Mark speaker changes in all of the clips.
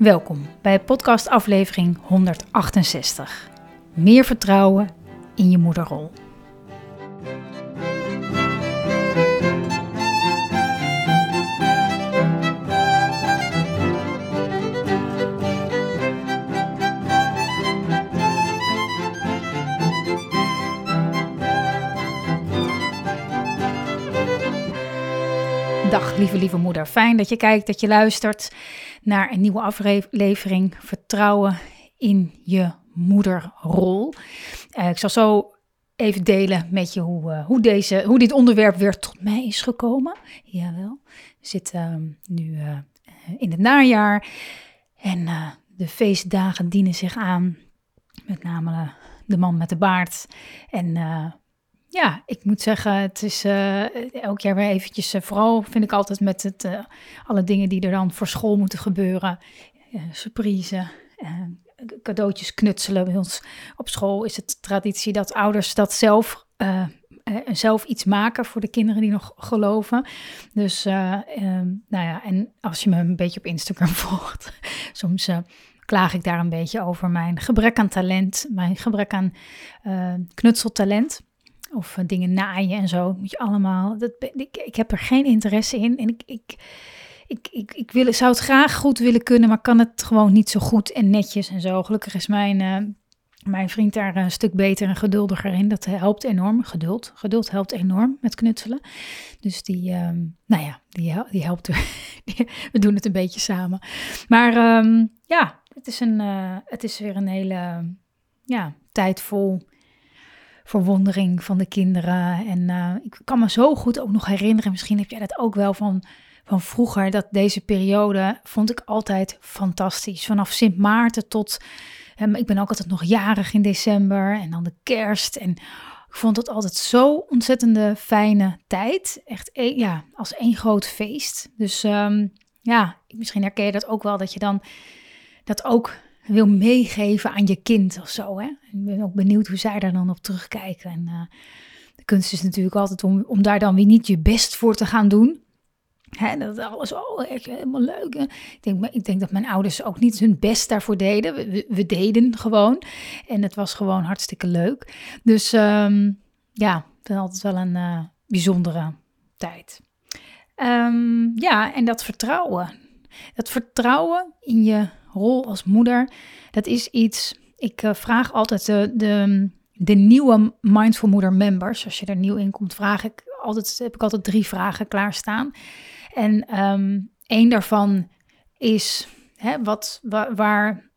Speaker 1: Welkom bij podcast aflevering 168. Meer vertrouwen in je moederrol. Dag lieve lieve moeder, fijn dat je kijkt, dat je luistert naar een nieuwe aflevering Vertrouwen in je moederrol. Uh, ik zal zo even delen met je hoe, uh, hoe, deze, hoe dit onderwerp weer tot mij is gekomen. Jawel, we zitten uh, nu uh, in het najaar en de feestdagen dienen zich aan. Met name de man met de baard en ja, ik moet zeggen, het is uh, elk jaar weer eventjes, uh, vooral vind ik altijd met het, uh, alle dingen die er dan voor school moeten gebeuren. surprise, cadeautjes knutselen. Bij ons op school is het traditie dat ouders dat zelf, zelf iets maken voor de kinderen die nog geloven. Dus, um, nou ja, en als je me een beetje op Instagram volgt, soms klaag ik daar een beetje over mijn gebrek aan talent, mijn gebrek aan knutseltalent. Of eh, dingen naaien en zo. Moet je allemaal. Dat, ik, ik heb er geen interesse in. En ik, ik, ik, ik, ik wil, zou het graag goed willen kunnen, maar kan het gewoon niet zo goed en netjes en zo. Gelukkig is mijn, uh, mijn vriend daar een stuk beter en geduldiger in. Dat helpt enorm. Geduld. Geduld helpt enorm met knutselen. Dus die, um, nou ja, die, die helpt. we doen het een beetje samen. Maar um, ja, het is, een, uh, het is weer een hele ja, tijd vol verwondering van de kinderen. En uh, ik kan me zo goed ook nog herinneren, misschien heb jij dat ook wel van, van vroeger, dat deze periode vond ik altijd fantastisch. Vanaf Sint Maarten tot, um, ik ben ook altijd nog jarig in december en dan de kerst. En ik vond het altijd zo ontzettende fijne tijd. Echt een, ja, als één groot feest. Dus um, ja, misschien herken je dat ook wel, dat je dan dat ook wil meegeven aan je kind of zo. Hè? Ik ben ook benieuwd hoe zij daar dan op terugkijken. En uh, de kunst is natuurlijk altijd om, om daar dan weer niet je best voor te gaan doen. Hè, dat alles oh, echt helemaal leuk. Ik denk, ik denk dat mijn ouders ook niet hun best daarvoor deden. We, deden gewoon. En het was gewoon hartstikke leuk. Dus um, ja, het altijd wel een uh, bijzondere tijd. Um, ja, en dat vertrouwen. Dat vertrouwen in je rol als moeder, dat is iets. Ik uh, vraag altijd de, de, de, nieuwe Mindful Moeder members. Als je er nieuw in komt, vraag ik altijd, heb ik altijd drie vragen klaarstaan. En um, één daarvan is: hè, wat, waar,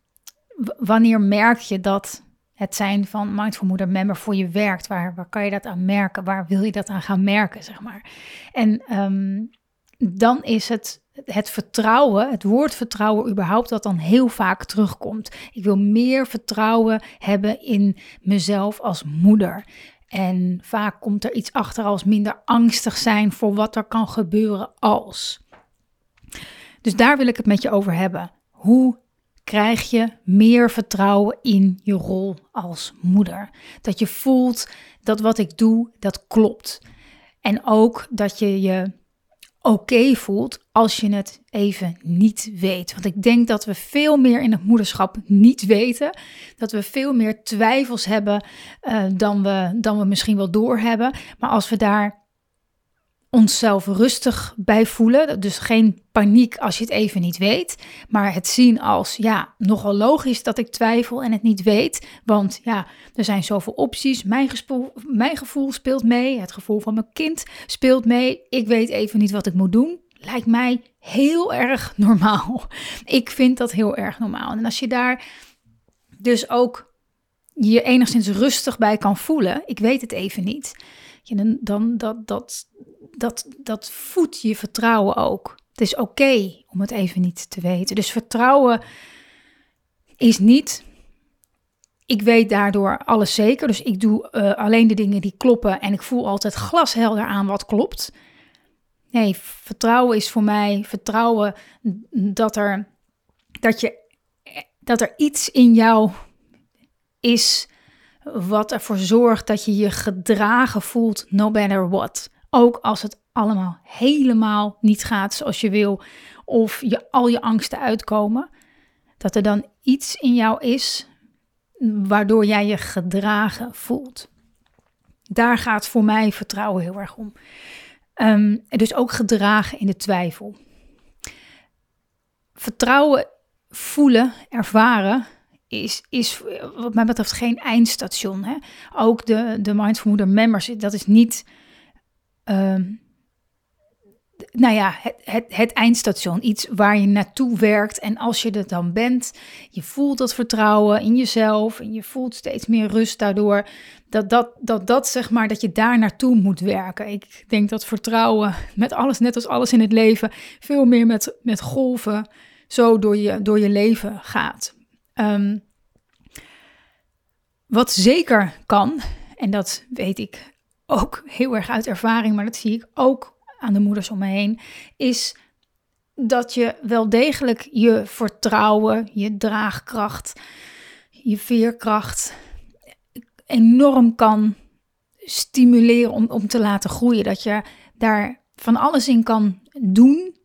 Speaker 1: wanneer merk je dat het zijn van Mindful Moeder member voor je werkt? Waar, waar kan je dat aan merken? Waar wil je dat aan gaan merken, zeg maar? En um, dan is het het vertrouwen, het woord vertrouwen überhaupt, dat dan heel vaak terugkomt. Ik wil meer vertrouwen hebben in mezelf als moeder. En vaak komt er iets achter als minder angstig zijn voor wat er kan gebeuren als. Dus daar wil ik het met je over hebben. Hoe krijg je meer vertrouwen in je rol als moeder? Dat je voelt dat wat ik doe, dat klopt. En ook dat je je oké voelt als je het even niet weet. Want ik denk dat we veel meer in het moederschap niet weten. Dat we veel meer twijfels hebben uh, dan, we, dan we misschien wel doorhebben. Maar als we daar onszelf rustig bij voelen. Dus geen paniek als je het even niet weet. Maar het zien als, ja, nogal logisch dat ik twijfel en het niet weet. Want ja, er zijn zoveel opties. Mijn, mijn gevoel speelt mee. Het gevoel van mijn kind speelt mee. Ik weet even niet wat ik moet doen. Lijkt mij heel erg normaal. Ik vind dat heel erg normaal. En als je daar dus ook je enigszins rustig bij kan voelen. Ik weet het even niet. Dan, dat, dat, dat, dat voedt je vertrouwen ook. Het is oké om het even niet te weten. Dus vertrouwen is niet ik weet daardoor alles zeker. Dus ik doe uh, alleen de dingen die kloppen en ik voel altijd glashelder aan wat klopt. Nee, vertrouwen is voor mij vertrouwen dat er, dat je, dat er iets in jou is wat ervoor zorgt dat je je gedragen voelt, no matter what. Ook als het allemaal helemaal niet gaat zoals je wil, of je, al je angsten uitkomen, dat er dan iets in jou is waardoor jij je gedragen voelt. Daar gaat voor mij vertrouwen heel erg om. Um, dus ook gedragen in de twijfel. Vertrouwen voelen, ervaren, is, is wat mij betreft geen eindstation. Hè? Ook de, de Mindful Moeder members, dat is niet um, nou ja, het, het, het, eindstation. Iets waar je naartoe werkt. En als je er dan bent, je voelt dat vertrouwen in jezelf. En je voelt steeds meer rust daardoor. Dat dat, dat, dat zeg maar, dat je daar naartoe moet werken. Ik denk dat vertrouwen met alles, net als alles in het leven, veel meer met, met golven zo door je, door je leven gaat. Um, wat zeker kan, en dat weet ik ook heel erg uit ervaring, maar dat zie ik ook aan de moeders om me heen, is dat je wel degelijk je vertrouwen, je draagkracht, je veerkracht enorm kan stimuleren om, om te laten groeien. Dat je daar van alles in kan doen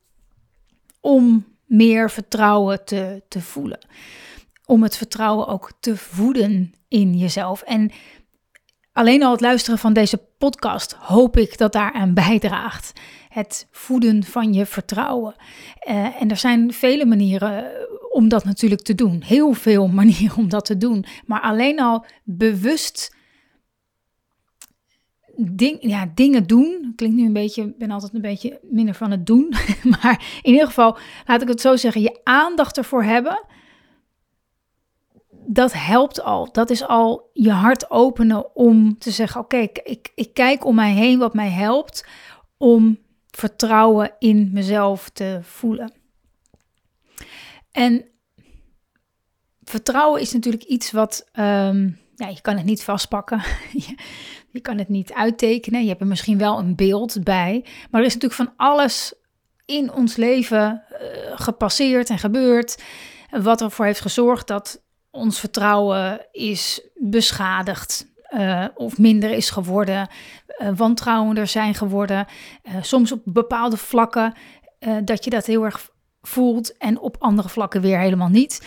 Speaker 1: om meer vertrouwen te, te voelen. Om het vertrouwen ook te voeden in jezelf. En Alleen al het luisteren van deze podcast hoop ik dat daaraan bijdraagt. Het voeden van je vertrouwen. Uh, en er zijn vele manieren om dat natuurlijk te doen. Heel veel manieren om dat te doen. Maar alleen al bewust ding, ja, dingen doen. Klinkt nu een beetje, ben altijd een beetje minder van het doen. maar in ieder geval, laat ik het zo zeggen, je aandacht ervoor hebben dat helpt al. Dat is al je hart openen om te zeggen: Oké, ik, ik kijk om mij heen wat mij helpt om vertrouwen in mezelf te voelen. En vertrouwen is natuurlijk iets wat. Um, ja, je kan het niet vastpakken. je, kan het niet uittekenen. Je hebt er misschien wel een beeld bij. Maar er is natuurlijk van alles in ons leven uh, gepasseerd en gebeurd. Wat ervoor heeft gezorgd dat ons vertrouwen is beschadigd. Uh, of minder is geworden, uh, wantrouwender zijn geworden. Uh, soms op bepaalde vlakken dat je dat heel erg voelt en op andere vlakken weer helemaal niet.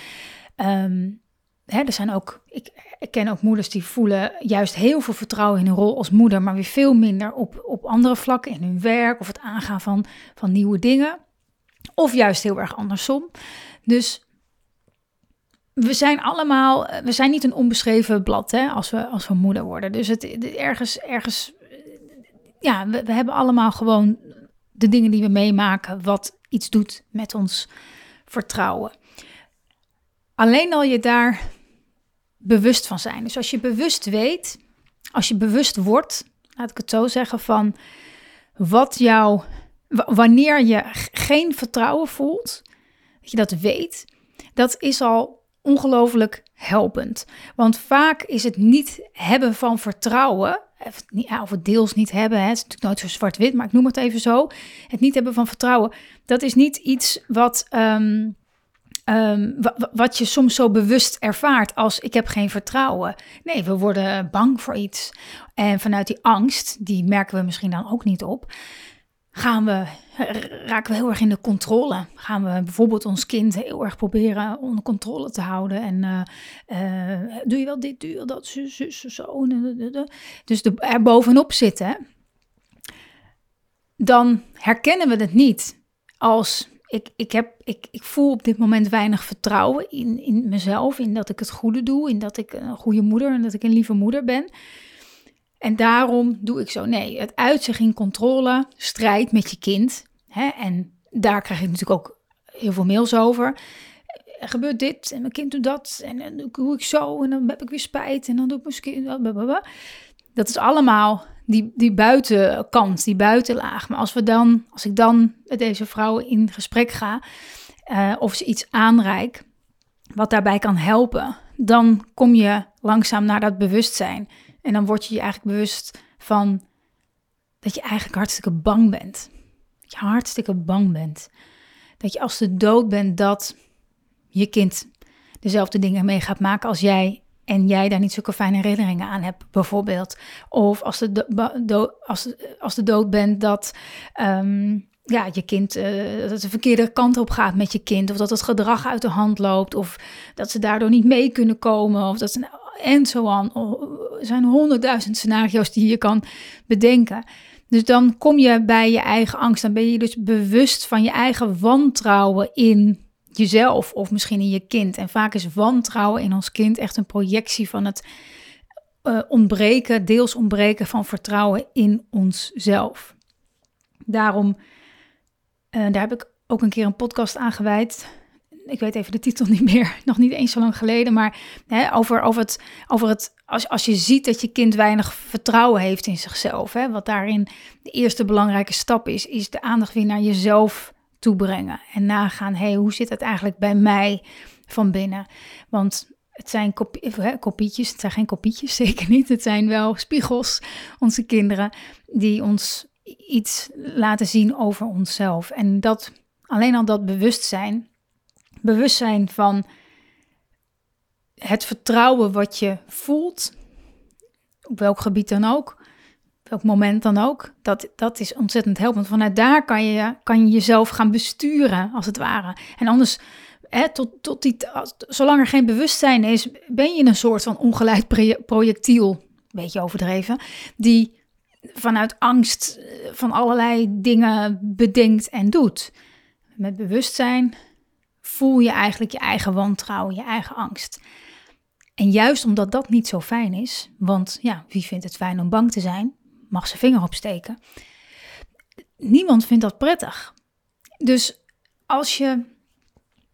Speaker 1: Um, hè, er zijn ook, ik, ik, ken ook moeders die voelen juist heel veel vertrouwen in hun rol als moeder, maar weer veel minder op, op andere vlakken in hun werk of het aangaan van, van nieuwe dingen. Of juist heel erg andersom. Dus we zijn allemaal, eh, we zijn niet een onbeschreven blad hè, als, we, als we moeder worden. Dus het, ergens, ergens, eh, ja, we, we hebben allemaal gewoon de dingen die we meemaken, wat iets doet met ons vertrouwen. Alleen al je daar bewust van zijn. Dus als je bewust weet, als je bewust wordt, laat ik het zo zeggen, van wat jou, wanneer je geen vertrouwen voelt, dat je dat weet, dat is al ongelooflijk helpend. Want vaak is het niet hebben van vertrouwen, of het deels niet hebben, hè, het is natuurlijk nooit zo zwart-wit, maar ik noem het even zo. Het niet hebben van vertrouwen, dat is niet iets wat, ehm, ehm, wat je soms zo bewust ervaart als ik heb geen vertrouwen. Nee, we worden bang voor iets. En vanuit die angst, die merken we misschien dan ook niet op gaan we, raken we heel erg in de controle. Gaan we bijvoorbeeld ons kind heel erg proberen onder controle te houden. En uh, uh, doe je wel dit, doe je dat, zo, zo, zo. Dus er bovenop zitten. Dan herkennen we het niet als ik, ik, heb, ik, ik voel op dit moment weinig vertrouwen in, in mezelf. In dat ik het goede doe. In dat ik een goede moeder en dat ik een lieve moeder ben. En daarom doe ik zo. Nee, het uitzicht in controle, strijd met je kind. Hè? En daar krijg ik natuurlijk ook heel veel mails over. Er gebeurt dit en mijn kind doet dat. En dan doe ik zo en dan heb ik weer spijt. En dan doe ik misschien... Dat is allemaal die, die buitenkant, die buitenlaag. Maar als, we dan, als ik dan met deze vrouwen in gesprek ga... Uh, of ze iets aanreik wat daarbij kan helpen dan kom je langzaam naar dat bewustzijn. En dan word je je eigenlijk bewust van dat je eigenlijk hartstikke bang bent. Je hartstikke bang bent. Dat je als de dood bent dat je kind dezelfde dingen mee gaat maken als jij en jij daar niet zulke fijne herinneringen aan hebt, bijvoorbeeld. Of als de, do als, als de dood bent dat ehm, ja, je kind uh, dat de verkeerde kant op gaat met je kind. Of dat het gedrag uit de hand loopt. Of dat ze daardoor niet mee kunnen komen. Of dat ze, en zo aan. Er zijn honderdduizend scenario's die je kan bedenken. Dus dan kom je bij je eigen angst. Dan ben je dus bewust van je eigen wantrouwen in jezelf of misschien in je kind. En vaak is wantrouwen in ons kind echt een projectie van het uh, ontbreken, deels ontbreken van vertrouwen in onszelf. Daarom, uh, daar heb ik ook een keer een podcast aan gewijd. Ik weet even de titel niet meer, nog niet eens zo lang geleden, maar hè, over, over het, over het als, als je ziet dat je kind weinig vertrouwen heeft in zichzelf, hè, wat daarin de eerste belangrijke stap is, is de aandacht weer naar jezelf toebrengen. En nagaan, hé, hey, hoe zit het eigenlijk bij mij van binnen? Want het zijn kopie, kopietjes, het zijn geen kopietjes, zeker niet. Het zijn wel spiegels, onze kinderen, die ons iets laten zien over onszelf. En dat, alleen al dat bewustzijn, bewustzijn van het vertrouwen wat je voelt, op welk gebied dan ook, welk moment dan ook, dat, dat is ontzettend helpend. Vanuit daar kan je, kan je jezelf gaan besturen, als het ware. En anders, hè, tot, tot die, zolang er geen bewustzijn is, ben je een soort van ongeleid projectiel, een beetje overdreven, die vanuit angst eh, van allerlei dingen bedenkt en doet. Met bewustzijn voel je eigenlijk je eigen wantrouwen, je eigen angst. En juist omdat dat niet zo fijn is, want ja, wie vindt het fijn om bang te zijn? mag zijn vinger opsteken. Niemand vindt dat prettig. Dus als je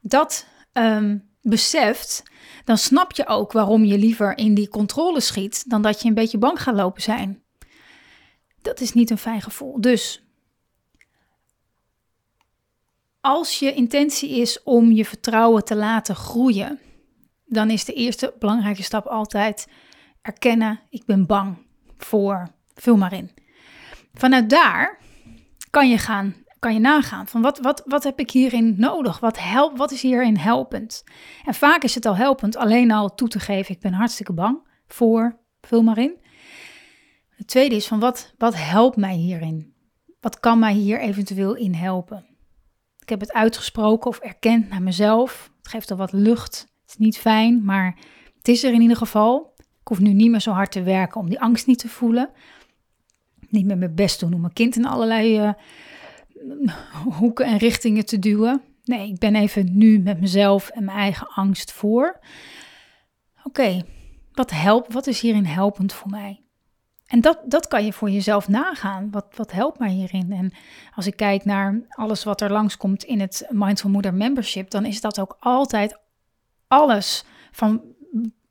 Speaker 1: dat um, beseft, dan snap je ook waarom je liever in die controle schiet dan dat je een beetje bang gaat lopen zijn. Dat is niet een fijn gevoel. Dus als je intentie is om je vertrouwen te laten groeien, dan is de eerste belangrijke stap altijd erkennen: ik ben bang voor Vul maar in. Vanuit daar kan je, gaan, kan je nagaan van wat, wat, wat heb ik hierin nodig? Wat, help, wat is hierin helpend? En vaak is het al helpend alleen al toe te geven, ik ben hartstikke bang voor, vul maar in. Het tweede is van wat, wat helpt mij hierin? Wat kan mij hier eventueel in helpen? Ik heb het uitgesproken of erkend naar mezelf. Het geeft al wat lucht. Het is niet fijn, maar het is er in ieder geval. Ik hoef nu niet meer zo hard te werken om die angst niet te voelen niet met mijn best doen om mijn kind in allerlei uh, hoeken en richtingen te duwen. Nee, ik ben even nu met mezelf en mijn eigen angst voor. Oké, wat helpt? Wat is hierin helpend voor mij? En dat, dat kan je voor jezelf nagaan. Wat, wat helpt mij hierin? En als ik kijk naar alles wat er langskomt in het Mindful Moeder Membership, dan is dat ook altijd alles van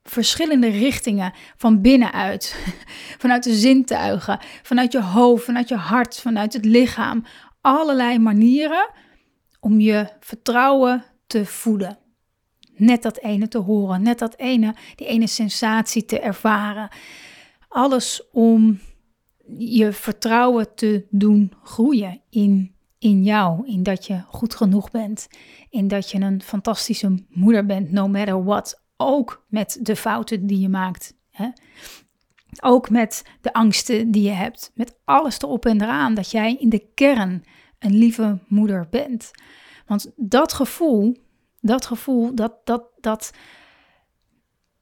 Speaker 1: verschillende richtingen van binnenuit. Vanuit de zintuigen, vanuit je hoofd, vanuit je hart, vanuit het lichaam. Allerlei manieren om je vertrouwen te voeden. Net dat ene te horen, net dat ene, die ene sensatie te ervaren. Alles om je vertrouwen te doen groeien in, in jou. In dat je goed genoeg bent. In dat je een fantastische moeder bent, no matter what ook met de fouten die je maakt. Hè? Ook met de angsten die je hebt. Met alles erop en eraan. Dat jij in de kern een lieve moeder bent. Want dat gevoel, dat gevoel, dat, dat, dat,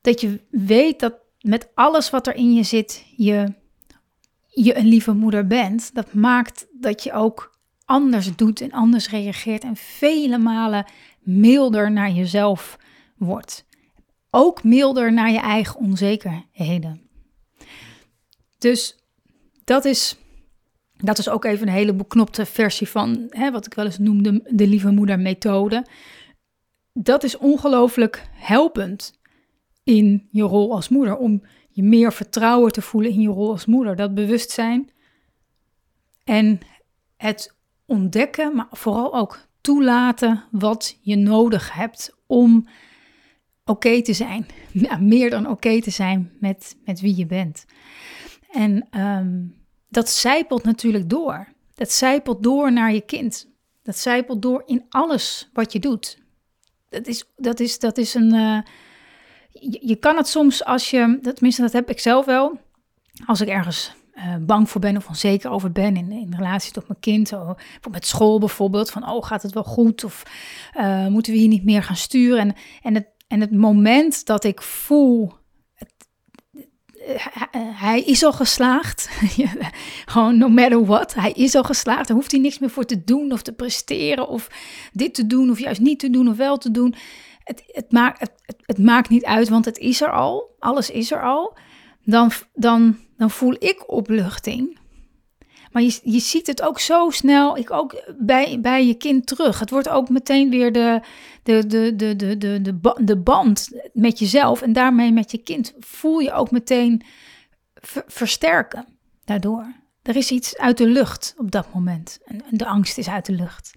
Speaker 1: dat je weet dat met alles wat er in je zit, je, je een lieve moeder bent. Dat maakt dat je ook anders doet en anders reageert. En vele malen milder naar jezelf wordt ook milder naar je eigen onzekerheden. Dus dat is, dat is ook even een hele beknopte versie van hè, wat ik wel eens noemde de lieve moeder methode. Dat is ongelooflijk helpend in je rol als moeder, om je meer vertrouwen te voelen in je rol als moeder. Dat bewustzijn en het ontdekken, maar vooral ook toelaten wat je nodig hebt om oké te zijn. Ja, meer dan oké te zijn met, met wie je bent. En ehm, dat zijpelt natuurlijk door. Dat zijpelt door naar je kind. Dat zijpelt door in alles wat je doet. Dat is, dat is, dat is een. Uh, je, je, kan het soms als je. Tenminste, dat heb ik zelf wel. Als ik ergens uh, bang voor ben of onzeker over ben in, in relatie tot mijn kind. Of met school bijvoorbeeld. Van oh, gaat het wel goed? Of uh, moeten we hier niet meer gaan sturen? En, en, het, en het moment dat ik voel hij is al geslaagd. Gewoon no matter what. Hij is al geslaagd. Daar hoeft hij niks meer voor te doen of te presteren of dit te doen of juist niet te doen of wel te doen. Het, het, maakt, het, maakt niet uit, want het is er al. Alles is er al. Dan, dan, dan voel ik opluchting. Maar je, je ziet het ook zo snel, ik ook bij, bij je kind terug. Het wordt ook meteen weer de, de, de, de, de, de, de, de band met jezelf en daarmee met je kind. Voel je ook meteen versterken daardoor. Er is iets uit de lucht op dat moment. En de angst is uit de lucht.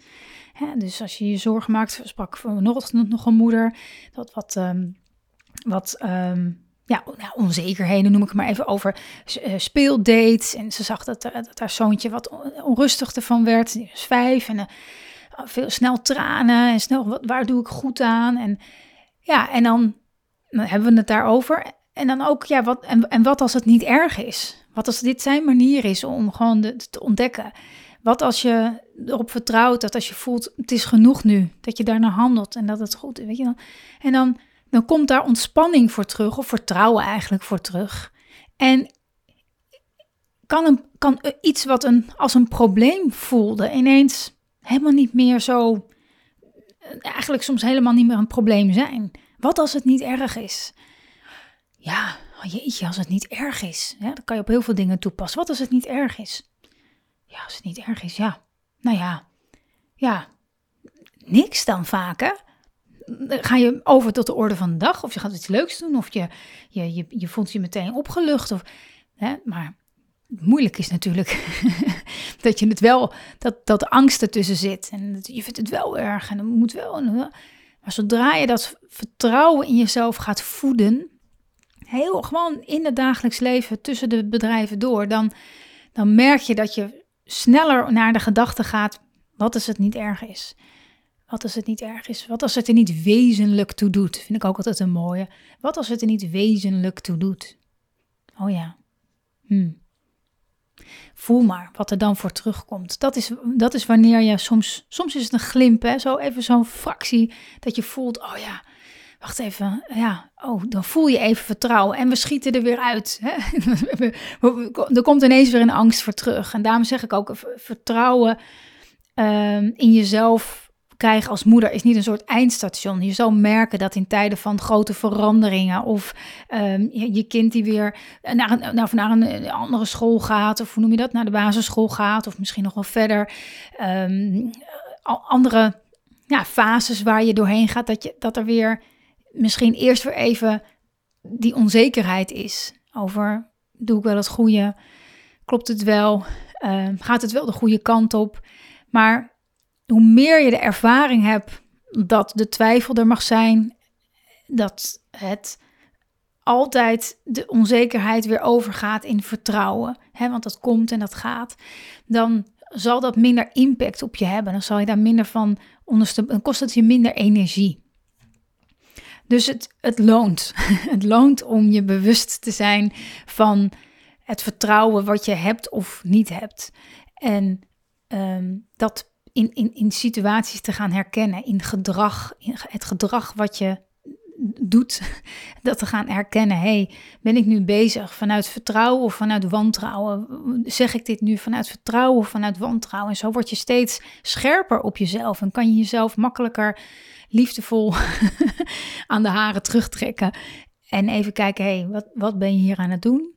Speaker 1: Dus als je je zorgen maakt, sprak vanochtend nog een moeder, dat wat, um, wat um, ja, nou, onzekerheden, noem ik maar even, over uh, speeldates. En ze zag dat, uh, dat haar zoontje wat onrustig ervan werd. Die vijf en uh, veel snel tranen en snel, wat, waar doe ik goed aan? En ja, en dan, dan hebben we het daarover. En dan ook, ja, wat, en, en wat als het niet erg is? Wat als dit zijn manier is om gewoon te ontdekken? Wat als je erop vertrouwt dat als je voelt, het is genoeg nu, dat je daarna handelt en dat het goed is, weet je dan? En dan dan komt daar ontspanning voor terug, of vertrouwen eigenlijk voor terug. En kan, een, kan iets wat een, als een probleem voelde ineens helemaal niet meer zo, eigenlijk soms helemaal niet meer een probleem zijn. Wat als het niet erg is? Ja, oh jeetje, als het niet erg is. Dan kan je op heel veel dingen toepassen. Wat als het niet erg is? Ja, als het niet erg is, ja. Nou ja, ja, niks dan vaak, hè? ga je over tot de orde van de dag. Of je gaat iets leuks doen. Of je, je, je, je voelt je meteen opgelucht. Of, hè, maar moeilijk is natuurlijk dat je het wel, dat, dat de angst ertussen zit. En je vindt het wel erg en dan moet wel. Maar zodra je dat vertrouwen in jezelf gaat voeden, heel gewoon in het dagelijks leven tussen de bedrijven door, dan, dan merk je dat je sneller naar de gedachte gaat: wat als het niet erg is? Wat als het niet erg is? Wat als het er niet wezenlijk toe doet? Vind ik ook altijd een mooie. Wat als het er niet wezenlijk toe doet? Oh ja. Hm. Voel maar wat er dan voor terugkomt. Dat is, dat is wanneer je soms, soms is het een glimp, hè? zo even zo'n fractie dat je voelt, oh ja, wacht even, ja, oh, dan voel je even vertrouwen en we schieten er weer uit. Hè? er komt ineens weer een angst voor terug. En daarom zeg ik ook, vertrouwen um, in jezelf krijgen als moeder is niet een soort eindstation. Je zal merken dat in tijden van grote veranderingen of um, je, kind die weer naar een, naar, naar een andere school gaat, of hoe noem je dat, naar de basisschool gaat, of misschien nog wel verder. Um, andere ja, fases waar je doorheen gaat, dat, je, dat er weer misschien eerst weer even die onzekerheid is over doe ik wel het goede, klopt het wel, uh, gaat het wel de goede kant op. Maar hoe meer je de ervaring hebt dat de twijfel er mag zijn, dat het altijd de onzekerheid weer overgaat in vertrouwen, hè, want dat komt en dat gaat, dan zal dat minder impact op je hebben. Dan zal je daar minder van ondersteunen. Dan kost het je minder energie. Dus het, het loont. Het loont om je bewust te zijn van het vertrouwen wat je hebt of niet hebt. En um, dat in, in, in situaties te gaan herkennen, in gedrag, in het gedrag wat je doet, dat te gaan herkennen. hey, ben ik nu bezig vanuit vertrouwen of vanuit wantrouwen? Zeg ik dit nu vanuit vertrouwen of vanuit wantrouwen? En zo word je steeds scherper op jezelf en kan je jezelf makkelijker liefdevol aan de haren terugtrekken. En even kijken, hey, wat, wat ben je hier aan het doen?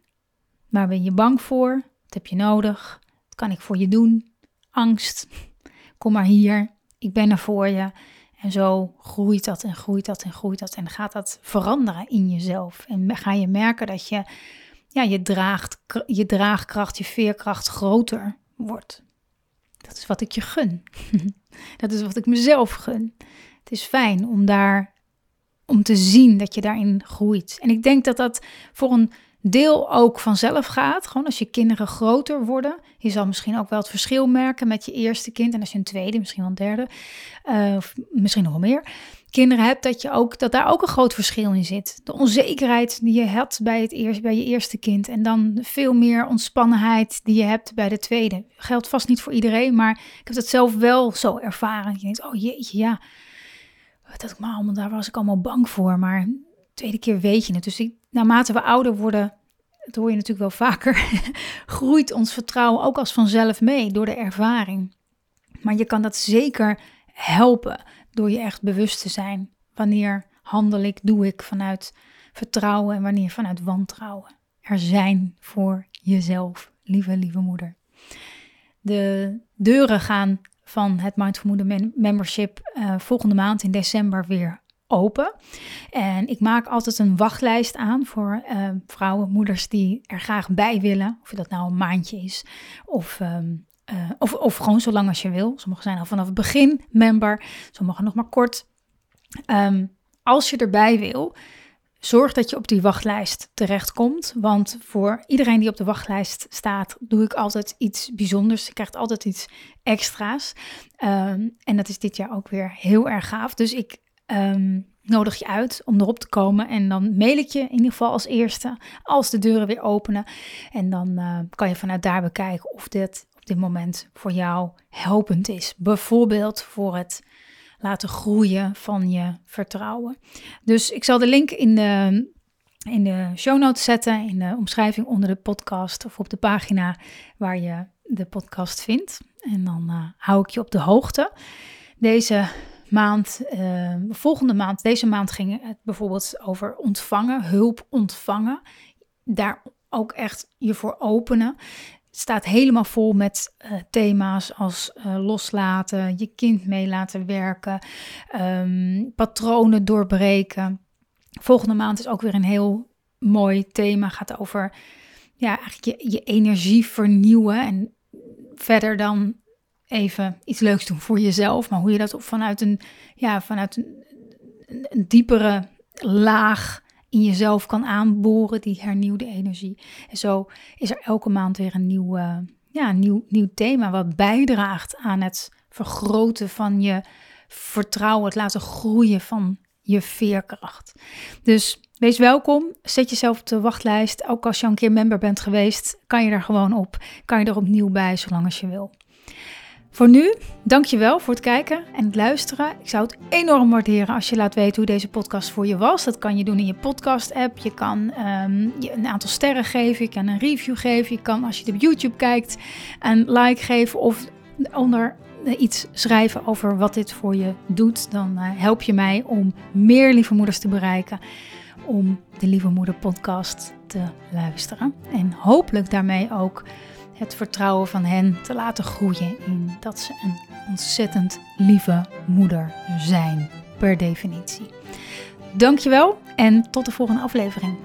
Speaker 1: Waar ben je bang voor? Wat heb je nodig? Wat kan ik voor je doen? Angst, kom maar hier, ik ben er voor je. En zo groeit dat en groeit dat en groeit dat. En gaat dat veranderen in jezelf. En ga je merken dat je, ja, je, draagt, je draagkracht, je veerkracht groter wordt. Dat is wat ik je gun. dat is wat ik mezelf gun. Het is fijn om daar om te zien dat je daarin groeit. En ik denk dat dat voor een deel ook vanzelf gaat. Gewoon als je kinderen groter worden. Je zal misschien ook wel het verschil merken met je eerste kind. En als je een tweede, misschien wel een derde, uh, of misschien nog meer kinderen hebt, dat, je ook, dat daar ook een groot verschil in zit. De onzekerheid die je had bij, het eerst, bij je eerste kind. En dan veel meer ontspannenheid die je hebt bij de tweede. Geldt vast niet voor iedereen, maar ik heb dat zelf wel zo ervaren. Je denkt, oh jeetje, ja. Dat allemaal, daar was ik allemaal bang voor. Maar de tweede keer weet je het. Dus naarmate we ouder worden, dat hoor je natuurlijk wel vaker, groeit ons vertrouwen ook als vanzelf mee door de ervaring. Maar je kan dat zeker helpen door je echt bewust te zijn. Wanneer handel ik, doe ik vanuit vertrouwen en wanneer vanuit wantrouwen. Er zijn voor jezelf, lieve, lieve moeder. De deuren gaan van het Mindful Moeder Membership uh, volgende maand in december weer open. En ik maak altijd een wachtlijst aan voor uh, vrouwen, moeders die er graag bij willen. Of dat nou een maandje is of um, uh, of, of gewoon zo lang als je wil. Sommigen zijn al vanaf het begin member, sommigen nog maar kort. Um, als je erbij wil, zorg dat je op die wachtlijst terechtkomt. Want voor iedereen die op de wachtlijst staat, doe ik altijd iets bijzonders. Je krijgt altijd iets extra's. Um, en dat is dit jaar ook weer heel erg gaaf. Dus ik um, nodig je uit om erop te komen. En dan mail ik je in ieder geval als eerste als de deuren weer openen. En dan uh, kan je vanuit daar bekijken of dit dit moment voor jou helpend is. Bijvoorbeeld voor het laten groeien van je vertrouwen. Dus ik zal de link in de, in de show notes zetten, in de omschrijving onder de podcast of op de pagina waar je de podcast vindt. En dan uh, hou ik je op de hoogte. Deze maand, uh, volgende maand, deze maand ging het bijvoorbeeld over ontvangen, hulp ontvangen. Daar ook echt je voor openen staat helemaal vol met uh, thema's als uh, loslaten, je kind mee laten werken, um, patronen doorbreken. Volgende maand is ook weer een heel mooi thema, gaat over ja, eigenlijk je, je energie vernieuwen en verder dan even iets leuks doen voor jezelf, maar hoe je dat vanuit een, ja, vanuit een diepere laag in jezelf kan aanboren, die hernieuwde energie. En zo is er elke maand weer een nieuw, uh, ja, nieuw, nieuw thema wat bijdraagt aan het vergroten van je vertrouwen, het laten groeien van je veerkracht. Dus wees welkom, zet jezelf op de wachtlijst. Ook als je een keer member bent geweest, kan je er gewoon op, kan je er opnieuw bij, zolang als je wil. Voor nu, dankjewel voor het kijken en het luisteren. Ik zou het enorm waarderen als je laat weten hoe deze podcast voor je was. Dat kan je doen in je podcast-app. Je kan um, je een aantal sterren geven. Je kan een review geven. Je kan, als je het op YouTube kijkt, een like geven of onder iets schrijven over wat dit voor je doet. Dan uh, help je mij om meer lieve moeders te bereiken. Om de Lieve Moeder podcast te luisteren. En hopelijk daarmee ook het vertrouwen van hen te laten groeien in dat ze een ontzettend lieve moeder zijn, per definitie. Dankjewel en tot de volgende aflevering.